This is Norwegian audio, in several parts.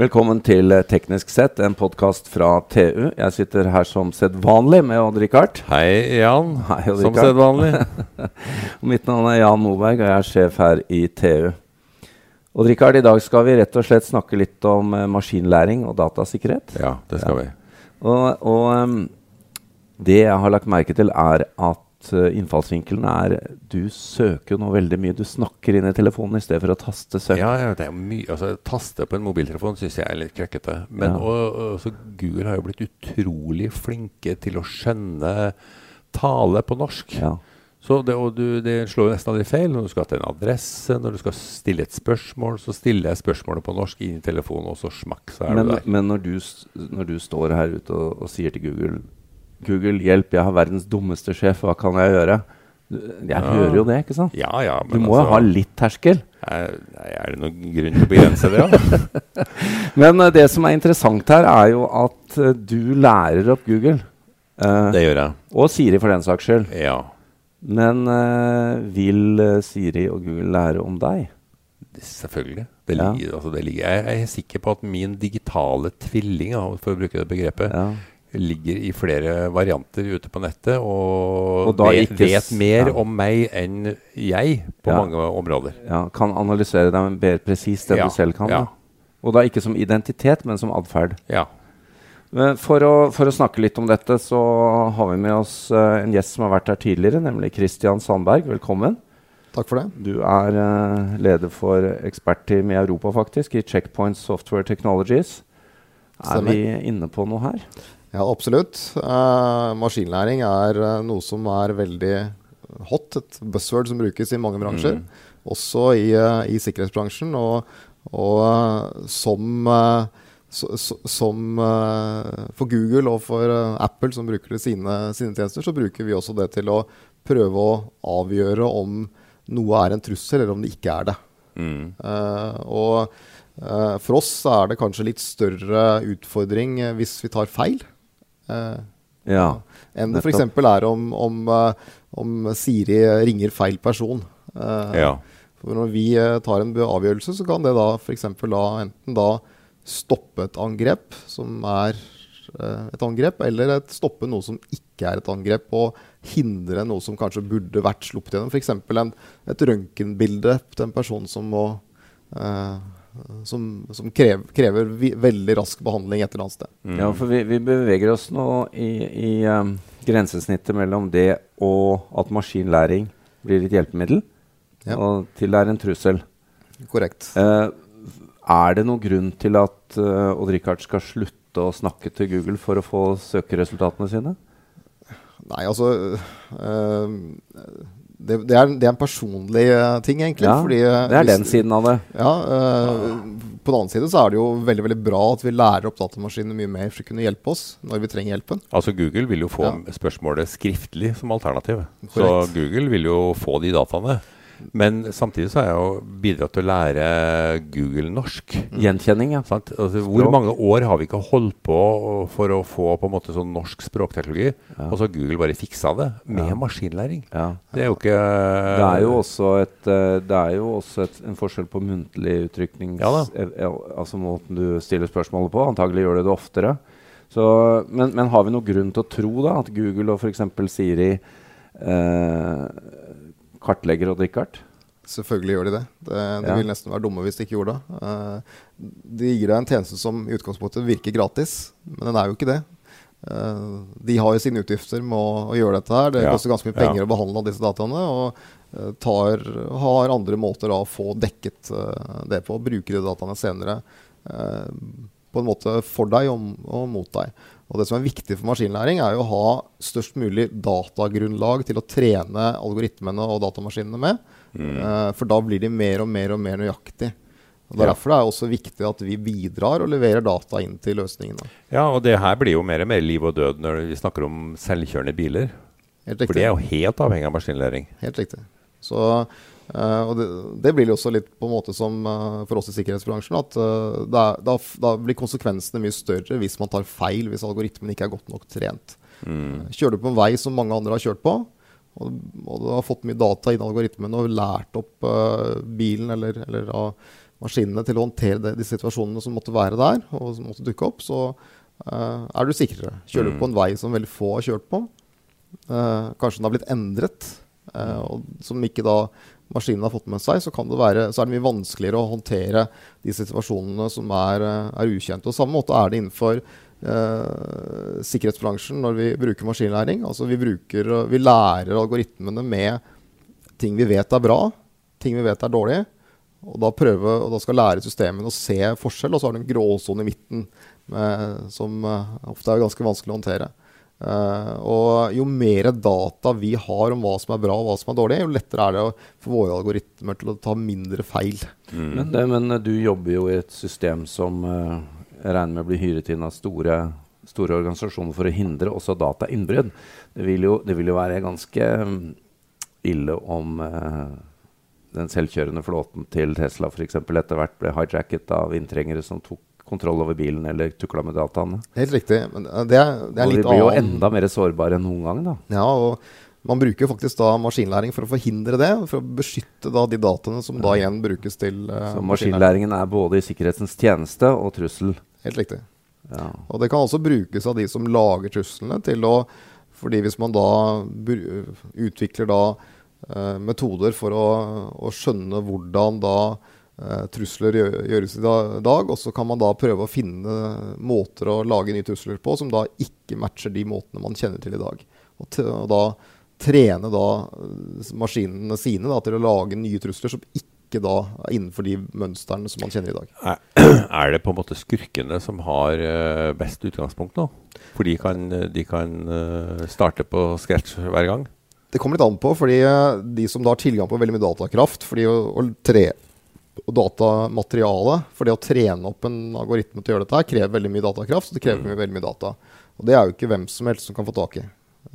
Velkommen til Teknisk sett, en podkast fra TU. Jeg sitter her som sedvanlig med Odd-Rikard. Hei, Jan. Hei, Odd som sedvanlig. Mitt navn er Jan Moberg, og jeg er sjef her i TU. Odd-Rikard, i dag skal vi rett og slett snakke litt om eh, maskinlæring og datasikkerhet. Ja, det skal vi. Og, og um, det jeg har lagt merke til, er at eh, innfallsvinkelen er Du søker nå veldig mye. Du snakker inn i telefonen i stedet for å taste søk. Ja, ja, det er mye, altså Taste på en mobiltelefon syns jeg er litt krøkkete. Men Ja. og, og, så Google har jo blitt utrolig flinke til å skjønne tale på norsk. Ja. Så det, og du, det slår jo nesten aldri feil. Når du skal til en adresse, når du skal stille et spørsmål, så stiller jeg spørsmålet på norsk inn i telefonen, og så smakk, så er Men, du der. men når, du, når du står her ute og, og sier til Google Google, hjelp, jeg har verdens dummeste sjef, hva kan jeg gjøre? Jeg Ja. hører jo det, ikke sant? Ja, ja, Du må må jo altså, ha litt terskel. er, er det noen grunn til å begrense det? da? Men uh, det som er interessant her, er jo at uh, du lærer opp Google. Uh, Det gjør jeg. og Siri, for den saks skyld. Ja. Men vil Siri og Google lære om deg? Selvfølgelig. Det Ja. ligger, altså det ligger, jeg, jeg er sikker på at min digitale tvilling, for å bruke det begrepet, Ja. Ligger i flere varianter ute på nettet og, Og da vet, ikke vet mer ja. om meg enn jeg på Ja. mange områder. ja, Kan analysere deg mer presist enn Ja, du selv kan. ja. Og da ikke som identitet, men som atferd. Ja. Men For å, for å snakke litt om dette, så har vi med oss uh, en gjest som har vært her tidligere, nemlig Christian Sandberg. Velkommen. Takk for det. Du er uh, leder for ekspertteam i Europa, faktisk, i Checkpoint Software Technologies. Er vi inne på noe her? Ja, absolutt. Eh, maskinlæring er eh, noe som er veldig hot. Et buzzword som brukes i mange bransjer. Også i, eh, i sikkerhetsbransjen. Og, og som, så, så, som for Google og for Apple, som bruker sine, sine tjenester, så bruker vi også det til å prøve å avgjøre om noe er en trussel, eller om det ikke er det. Mm. Eh, og for oss er det kanskje litt større utfordring hvis vi tar feil. Eh, Ja. enn det f.eks. er om, om, eh, om Siri ringer feil person. Eh, ja. For når vi tar en avgjørelse, så kan det da f.eks. da enten da stoppe et angrep som er et angrep, eller et stoppe noe som ikke er et angrep, og hindre noe som kanskje burde vært sluppet gjennom. F.eks. et røntgenbilde til en person som må eh, som, som krever, krever veldig rask behandling et eller annet sted. Mm. ja, for vi, vi beveger oss nå i, i um, grensesnittet mellom det og at maskinlæring blir et hjelpemiddel, Ja. og til det er en trussel. Korrekt. Uh, er det noen grunn til at uh, Odd-Rikard skal slutte å snakke til Google for å få søkeresultatene sine? Nei, altså øh, det, det, er, det er en personlig øh, ting, egentlig. Ja, fordi, øh, Det er hvis- den siden av det. Ja, øh, På den annen side så er det jo veldig veldig bra at vi lærer opp datamaskinene mye mer for å kunne hjelpe oss når vi trenger hjelpen. Altså Google vil jo få Ja. spørsmålet skriftlig som alternativ. Så Google vil jo få de dataene. Men samtidig så har jeg jo bidratt til å lære Google norsk. Gjenkjenning, ja. Altså, hvor mange år har vi ikke holdt på for å få på en måte sånn norsk språkteknologi, Ja. og så har Google bare fiksa det med Ja. maskinlæring? ja. Det er jo ikke Det er jo også, et, eh, det er jo også et, en forskjell på muntlig uttrykning Ja da. eh, eh, altså måten du stiller spørsmålet på. Antagelig gjør du det oftere. Så, men, men har vi noen grunn til å tro da, at Google og f.eks. Siri eh, kartlegger og drikkekart? Selvfølgelig gjør de det. Det, det Ja. vil nesten være dumme hvis de ikke gjorde det. Eh, de gir deg en tjeneste som i utgangspunktet virker gratis, men den er jo ikke det. Eh, de har jo sine utgifter med å, å gjøre dette her. Det Ja. koster ganske mye Ja. penger å behandle disse dataene. Og eh, tar, har andre måter å få dekket det på. Bruke de dataene senere på en måte for deg og, og mot deg. Og Det som er viktig for maskinlæring, er jo å ha størst mulig datagrunnlag til å trene algoritmene og datamaskinene med. Mm. for da blir de mer og mer og mer nøyaktig. Og Derfor er det også viktig at vi bidrar og leverer data inn til løsningene. Ja, og det her blir jo mer og mer liv og død når vi snakker om selvkjørende biler. Helt For det er jo helt avhengig av maskinlæring. Helt riktig. Så, eh, og det, det blir jo også litt på en måte som eh, for oss i sikkerhetsbransjen at eh, er, da, da blir konsekvensene mye større hvis man tar feil, hvis algoritmen ikke er godt nok trent. Mm. Kjører du på en vei som mange andre har kjørt på, og, og du har fått mye data inn i algoritmen og lært opp uh, bilen eller, eller uh, maskinene til å håndtere det, de situasjonene som måtte være der, og som måtte dukke opp, så uh, er du sikrere. Kjører du på en vei som veldig få har kjørt på, kanskje den har blitt endret, og som ikke da maskinen har fått med seg, så, være, så, er det mye vanskeligere å håndtere de situasjonene som er, er ukjente. Og samme måte er det innenfor sikkerhetsbransjen når vi bruker maskinlæring. Altså vi, bruker, vi lærer algoritmene med ting vi vet er bra, ting vi vet er dårlig. Og da, prøve, og da skal lære systemene å se forskjell, og så har du en gråsone i midten med, som ofte er ganske vanskelig å håndtere. Uh, og jo mer data vi har om hva som er bra og hva som er dårlig, jo lettere er det for våre algoritmer til å ta mindre feil. Mm. Men, det, men, du jobber jo i et system som uh, jeg regner med blir hyret inn av store, store organisasjoner for å hindre også datainnbrudd. Det, vil jo, det vil jo være ganske ille om uh, den selvkjørende flåten til Tesla f.eks. etter hvert ble hijacket av inntrengere som tok kontroll over bilen eller tukla med dataene. Helt riktig. Men det er, det er litt vi blir jo enda mer sårbare enn noen gang. da. Ja, og man bruker faktisk da maskinlæring for å forhindre det, for å beskytte da de dataene som da igjen brukes til uh, Så maskinlæringen er både i sikkerhetens tjeneste og trussel? Helt riktig. Ja. Og det kan også brukes av de som lager truslene, til å fordi hvis man da utvikler da uh, metoder for å, å, skjønne hvordan da trusler gjøres i dag, og så kan man da prøve å finne måter å lage nye trusler på som da ikke matcher de måtene man kjenner til i dag. Og, og da trene da eh, maskinene sine da, til å lage nye trusler som ikke da er innenfor de mønstrene som man kjenner i dag. Er det på en måte skurkene som har eh, best utgangspunkt nå? For de kan, de kan eh, starte på scratch hver gang? Det kommer litt an på, fordi eh, de som da har tilgang på veldig mye datakraft fordi å, å tre og datamateriale For det å trene opp en algoritme til å gjøre dette her krever veldig mye datakraft. Så det krever mm. veldig mye data. Og det er jo ikke hvem som helst som kan få tak i.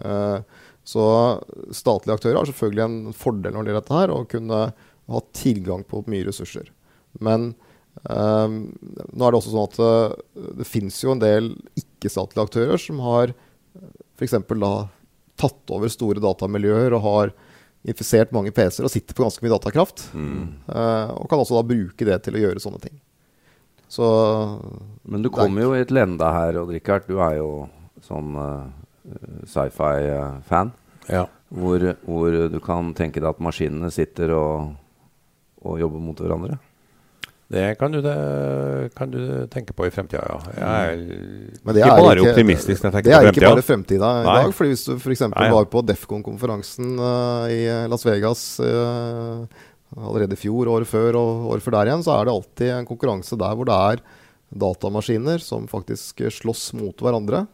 Uh, så statlige aktører har selvfølgelig en fordel når det gjelder dette her. Å kunne ha tilgang på mye ressurser. Men um, nå er det også sånn at det, det fins jo en del ikke-statlige aktører som har f.eks. da tatt over store datamiljøer og har infisert mange PC-er og sitter på ganske mye datakraft. Mm. Uh, og kan også da bruke det til å gjøre sånne ting. Så Men du kommer jo i et lende her, Odd Rikard. Du er jo sånn uh, sci-fi-fan. Ja. Hvor, hvor, du kan tenke deg at maskinene sitter og og jobber mot hverandre? Det kan du, det, kan du tenke på i fremtida, ja. Jeg er, Men det ikke er bare ikke, optimistisk. Det er ikke bare fremtida i Nei. dag. fordi Hvis du f.eks. var på Defcon-konferansen uh, i Las Vegas uh, allerede i fjor, året før og året før der igjen, så er det alltid en konkurranse der hvor det er datamaskiner som faktisk slåss mot hverandre.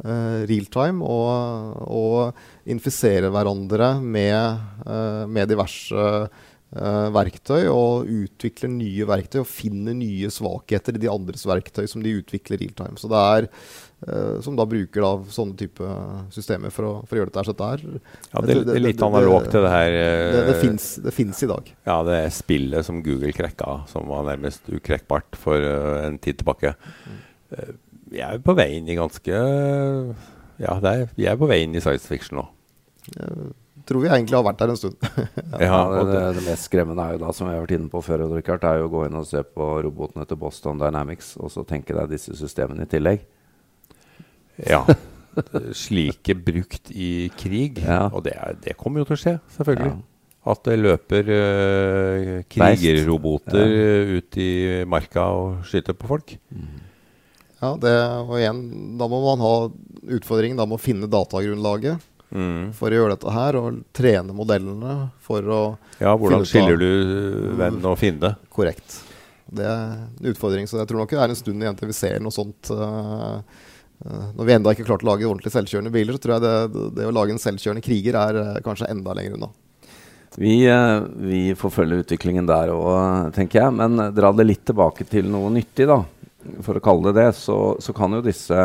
Uh, real time og, og infiserer hverandre med, med diverse verktøy og utvikler nye verktøy og finner nye svakheter i de andres verktøy som de utvikler real time. Så det er uh, Som da bruker da sånne type systemer for å, for å gjøre dette. Så det er, ja, det, det, er litt analogt til det her Det, det fins i dag. Ja, det er spillet som Google krekka, som var nærmest ukrekkbart for en tid tilbake. Vi er på vei inn i ganske Ja, er, vi er på vei inn i science fiction nå tror vi egentlig har vært der en stund. ja, det, det, det, mest skremmende er jo da, som jeg har vært inne på før, Richard, er jo å gå inn og se på robotene til Boston Dynamics, og så tenke deg disse systemene i tillegg. Ja. Slike brukt i krig. Ja. Og det, er, det, kommer jo til å skje, selvfølgelig. Ja. At det løper uh, krigerroboter ja. ut i marka og skyter på folk. Mm. Ja, det, og igjen, da må man ha utfordringen da å finne datagrunnlaget mm. for å gjøre dette her, og trene modellene for å Ja, hvordan skiller du venn og fiende? Korrekt. Det er en utfordring. Så jeg tror nok det er en stund igjen til vi ser noe sånt. Uh, når vi enda ikke har klart å lage ordentlig selvkjørende biler, så tror jeg det, det, å lage en selvkjørende kriger er uh, kanskje enda lenger unna. Vi, vi får følge utviklingen der òg, tenker jeg. Men dra det litt tilbake til noe nyttig, da. For å kalle det det, så, så kan jo disse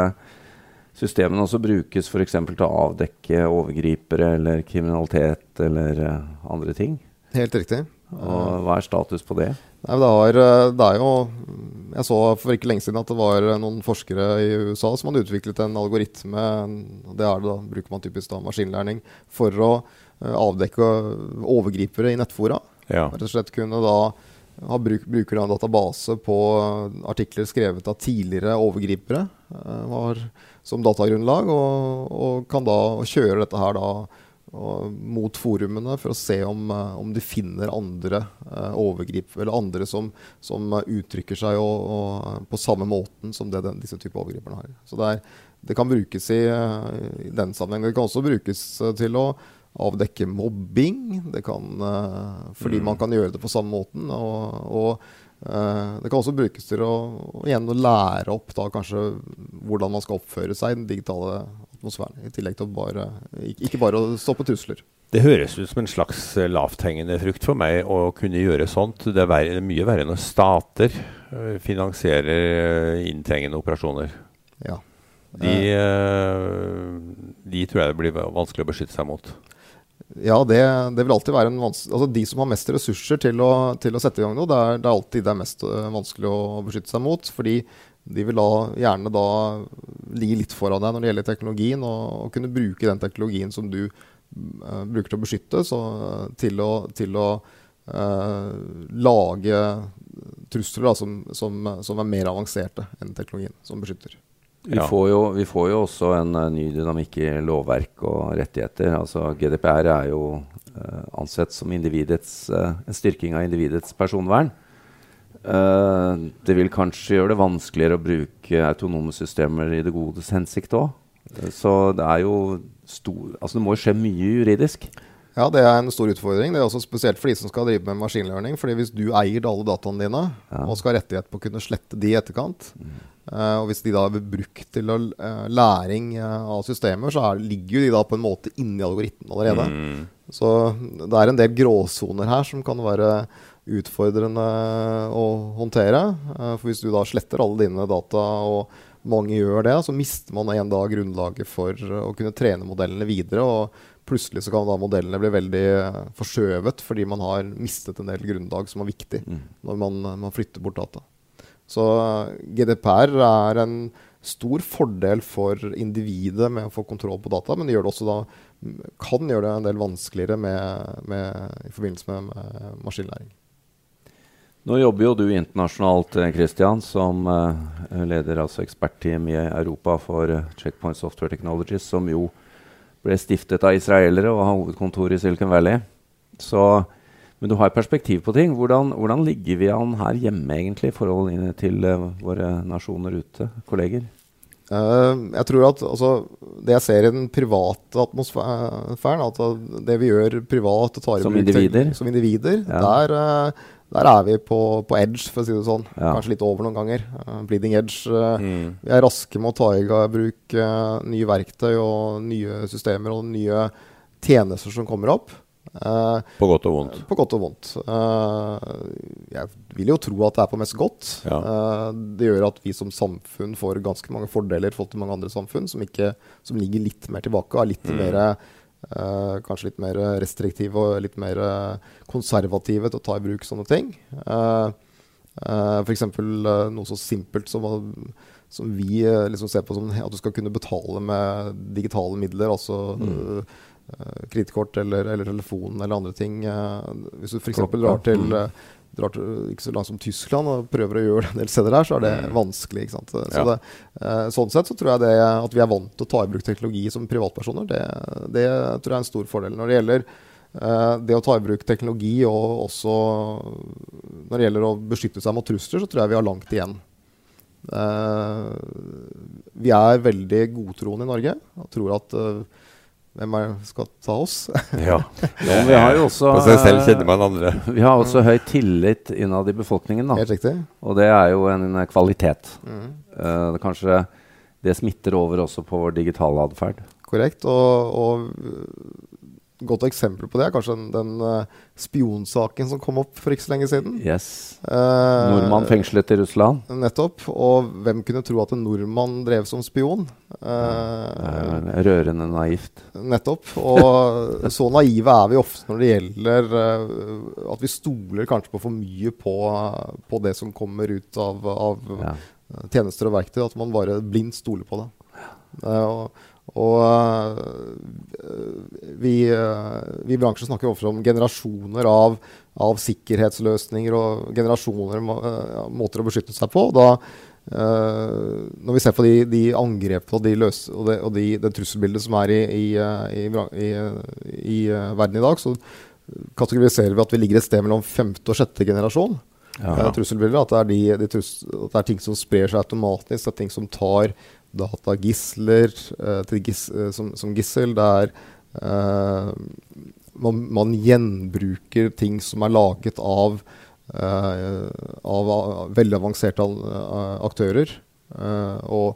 systemene også brukes f.eks. til å avdekke overgripere eller kriminalitet eller uh, andre ting. Helt riktig. Og Hva er status på det? Nei, det, har, eh, det, er jo Jeg så for ikke lenge siden at det var noen forskere i USA som hadde utviklet en algoritme. Det er det da, bruker man typisk da maskinlæring for å avdekke overgripere i nettfora. Ja. Rett og slett kunne da bruk, bruker en database på artikler skrevet av tidligere overgripere var, som datagrunnlag, og, og, kan da kjøre dette her da mot forumene for å se om, om de finner andre uh, overgrip, eller andre som, som uttrykker seg og, og på samme måten som det den, disse typer overgriperne har. Så det, er, det kan brukes i, i den sammenheng. Det kan også brukes til å avdekke mobbing. Det kan, fordi mm. man kan gjøre det på samme måten. Og, og det kan også brukes til å, igjen, å lære opp da, kanskje hvordan man skal oppføre seg i den digitale atmosfæren. I tillegg til bare, ikke bare å stoppe trusler. Det høres ut som en slags eh, lavthengende frukt for meg å kunne gjøre sånt. Det er, verre, det er mye verre når stater finansierer inntrengende operasjoner. Ja. De, de tror jeg det blir vanskelig å beskytte seg mot. Ja, det, det, vil alltid være en vanskelig Altså De som har mest ressurser til å, til å sette i gang noe, det er, det er alltid det er mest uh, vanskelig å beskytte seg mot. Fordi de vil da gjerne da ligge litt foran deg når det gjelder teknologien, og, og kunne bruke den teknologien som du uh, bruker til å beskytte, så, til å, til å uh, lage trusler da, som, som, som, er mer avanserte enn teknologien som beskytter. Vi, ja. får jo, vi, får jo, også en uh, ny dynamikk i lovverk og rettigheter. Altså GDPR er jo uh, ansett som uh, en styrking av individets personvern. det vil kanskje gjøre det vanskeligere å bruke autonome systemer i det godes hensikt òg. så det er jo stor Altså det må jo skje mye juridisk. Ja, det er en stor utfordring. Det er også spesielt for de som skal drive med maskinlæring. fordi hvis du eier alle dataene dine ja. og skal ha rettighet på å kunne slette de i etterkant, mm. uh, og hvis de da blir brukt til å, uh, læring uh, av systemer, så er, ligger de da på en måte inni algoritmen allerede. Mm. Så det er en del gråsoner her som kan være utfordrende å håndtere. for hvis du da sletter alle dine data, og mange gjør det, så mister man en dag grunnlaget for å kunne trene modellene videre. og Plutselig så kan da modellene bli veldig eh, forskjøvet fordi man har mistet en del grunnlag som er viktig mm. når man, man, flytter bort data. Så eh, GDPR er en stor fordel for individet med å få kontroll på data, men det gjør det også da, kan gjøre det en del vanskeligere med, med, i forbindelse med, med maskinlæring. Nå jobber jo du internasjonalt Christian, som uh, leder altså ekspertteam i Europa for Checkpoint Software Technologies, som jo ble stiftet av israelere og har hovedkontor i Silicon Valley. Så, men du har perspektiv på ting. Hvordan, hvordan, ligger vi an her hjemme egentlig i forhold til våre nasjoner ute, kolleger? Uh, jeg tror at altså, Det jeg ser i den private atmosfæren, at det vi gjør privat og tar Som individer? Som individer ja. der, uh, der er vi på, på, edge, for å si det sånn. Ja. Kanskje litt over noen ganger. Uh, bleeding edge. Uh, mm. Vi er raske med å ta i bruk uh, nye verktøy og nye systemer og nye tjenester som kommer opp. på godt og vondt. På godt og vondt. jeg vil jo tro at det er på mest godt. Ja. det gjør at vi som samfunn får ganske mange fordeler i forhold til mange andre samfunn som, ikke, som ligger litt mer tilbake og er litt mm. mer Uh, kanskje litt mer restriktive og litt mer uh, konservative til å ta i bruk sånne ting. Uh, uh, F.eks. Uh, noe så simpelt som, som vi liksom ser på som at du skal kunne betale med digitale midler. altså mm. kredittkort eller, eller, telefon eller andre ting. hvis du f.eks. drar til mm drar til, ikke så langt som Tyskland og prøver å gjøre det en del steder der, så er det mm. vanskelig. ikke sant? Så ja. det, eh, sånn sett så tror jeg det at vi er vant til å ta i bruk teknologi som privatpersoner, det, det tror jeg er en stor fordel. Når det gjelder eh, det å ta i bruk teknologi og også når det gjelder å beskytte seg mot trusler, så tror jeg vi har langt igjen. Eh, vi er veldig godtroende i Norge og tror at hvem er det skal ta oss? ja. ja. vi har jo også På seg selv kjenner man andre. Vi har også høy tillit innad i befolkningen. Da. Helt riktig. Og det er jo en kvalitet. Mm. Uh, kanskje det smitter over også på vår digitale atferd. Korrekt. Og, og godt eksempel på det er kanskje den, den uh, spionsaken som kom opp for ikke så lenge siden. Yes. Uh, nordmann fengslet i Russland. Nettopp. Og hvem kunne tro at en nordmann drev som spion? Uh, rørende naivt. Nettopp. Og så naive er vi ofte når det gjelder at vi stoler kanskje på for mye på, på det som kommer ut av, av ja. tjenester og verktøy. At man bare blindt stoler på det. og og uh, vi, uh, vi, i bransjen snakker ofte om generasjoner av, av sikkerhetsløsninger og generasjoner uh, måter å beskytte seg på. Da, når vi ser på de, de angrepene og, de løs, og, det, og de, det trusselbildet som er i, i, i, i verden i dag, så kategoriserer vi at vi ligger et sted mellom femte og sjette generasjon. Ja. trusselbilder. At det, er de, de trus, at det er ting som sprer seg automatisk. Det er ting som tar datagisler uh, gis, uh, som, som, gissel. Det er uh, man, man, gjenbruker ting som er laget av, av veldig avanserte aktører. og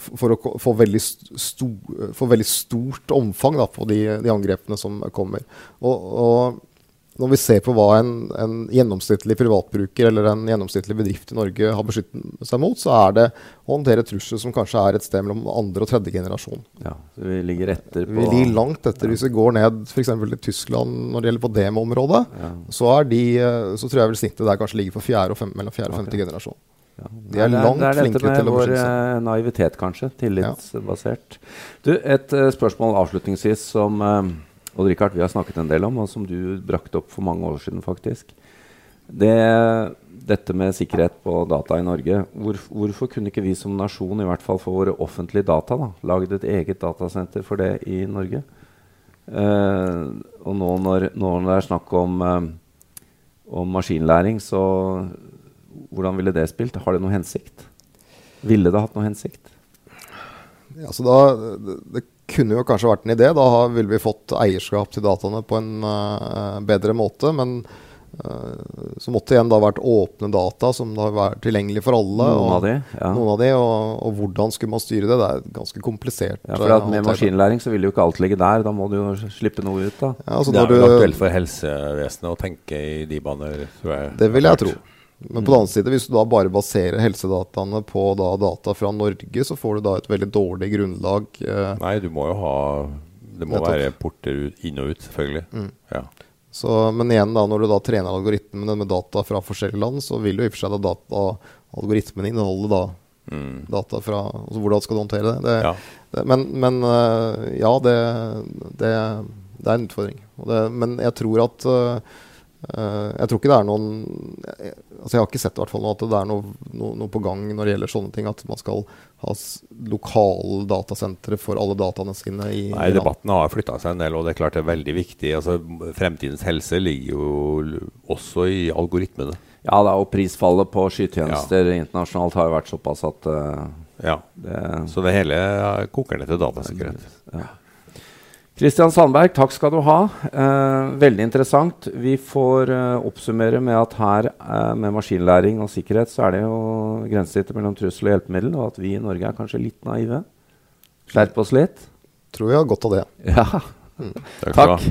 for å få veldig, sto, for veldig stort omfang da, på de, de, angrepene som kommer. Og, og når vi ser på hva en, en, gjennomsnittlig privatbruker eller en gjennomsnittlig bedrift i Norge har beskyttet seg mot, så er det å håndtere trusler som kanskje er et sted mellom andre og tredje generasjon. Ja, så Vi ligger etter på Vi ligger langt etter. Ja. Hvis vi går ned f.eks. til Tyskland når det gjelder på demo-området, ja. så, de, så, tror jeg vel snittet der kanskje ligger for fjerde og fem, mellom fjerde og femte okay. generasjon. Ja. De er langt det er, det er flinkere til å beskytte seg. Det er dette med vår naivitet, kanskje. Tillitsbasert. Du, et uh, spørsmål avslutningsvis som uh, og Richard, vi har snakket en del om, og som du brakte opp for mange år siden, faktisk. Det, dette med sikkerhet på data i Norge. Hvor, hvorfor kunne ikke vi som nasjon, i hvert fall for våre offentlige data, da, laget et eget datasenter for det i Norge? Uh, og nå når, når, det er snakk om, uh, om, maskinlæring, så hvordan ville det spilt? Har det noe hensikt? Ville det hatt noe hensikt? Ja, da, det, det kunne jo kanskje vært en idé. Da ville vi fått eierskap til dataene på en uh, bedre måte. Men uh, så måtte det igjen da vært åpne data som da var tilgjengelig for alle. Noen og, av de, ja. noen av de og, og, hvordan skulle man styre det? Det er ganske komplisert. Ja, for at Med maskinlæring så vil jo ikke alt ligge der. Da må du jo slippe noe ut. da. Ja, altså det er jo aktuelt for helsevesenet å tenke i de baner, tror jeg. Det vil jeg tro. Men på den annen side, hvis du da bare baserer helsedataene på da data fra Norge, så får du da et veldig dårlig grunnlag. Eh. Nei, du må jo ha Det må Nettopp. være porter inn og ut, selvfølgelig. Mm. Ja. Så, men igjen, da, når du da trener algoritmene med data fra forskjellige land, så vil jo i og for seg da data, algoritmene inneholde da mm. data fra altså Hvordan skal du håndtere det? det, ja. det men, men, eh, ja, det, det, er en utfordring. men jeg tror at Uh, jeg tror ikke det er noen jeg, altså jeg har ikke sett hvert fall at det er noe, noe, noe, på gang når det gjelder sånne ting. At man skal ha lokale datasentre for alle dataene sine. I, Nei, debatten har flytta seg en del, og det er klart det er veldig viktig. Altså, fremtidens helse ligger jo også i algoritmene. Ja da, og prisfallet på skytjenester ja. internasjonalt har jo vært såpass at uh, Ja. Det, Så det hele koker ned til datasikkerhet. Ja. Kristian Sandberg, takk skal du ha. Eh, veldig interessant. Vi får eh, oppsummere med at her eh, med maskinlæring og sikkerhet så er det jo grensesnittet mellom trussel og hjelpemiddel, og at vi i Norge er kanskje litt naive. Skjerp oss litt. Tror vi har godt av det. Ja. Mm. Takk. takk.